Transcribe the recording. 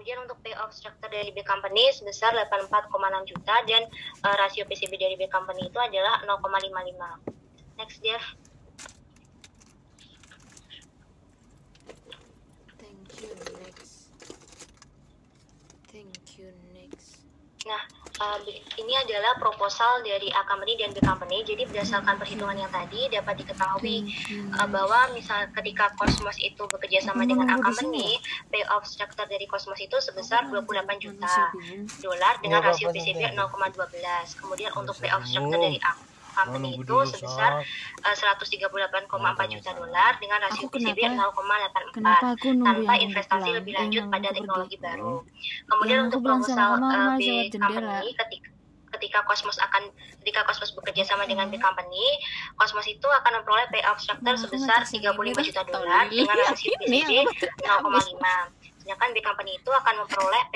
Kemudian untuk payoff structure dari B company sebesar 84,6 juta dan uh, rasio PCB dari B company itu adalah 0,55. Next, Jeff. Thank you next. Thank you next. Nah, uh, ini adalah proposal dari A company dan B company. Jadi berdasarkan perhitungan yang tadi dapat diketahui uh, bahwa misal ketika Cosmos itu bekerja sama dengan A company, payoff structure dari Cosmos itu sebesar 28 juta dolar dengan rasio PCB 0,12. Kemudian untuk payoff structure dari A company itu sebesar uh, 138,4 juta dolar dengan rasio PCB kenapa- 0,84 Kenapa aku nunggu tanpa yang investasi lebih Eh, lanjut yang pada teknologi baru. Kemudian Yang untuk proposal uh, B company ketika ketika Cosmos akan ketika Cosmos bekerja sama dengan B company, Cosmos itu akan memperoleh payoff structure Nah, sebesar ngecek 35 juta dolar dengan rasio PCB aku tuh habis. 0,5. Sedangkan B company itu akan memperoleh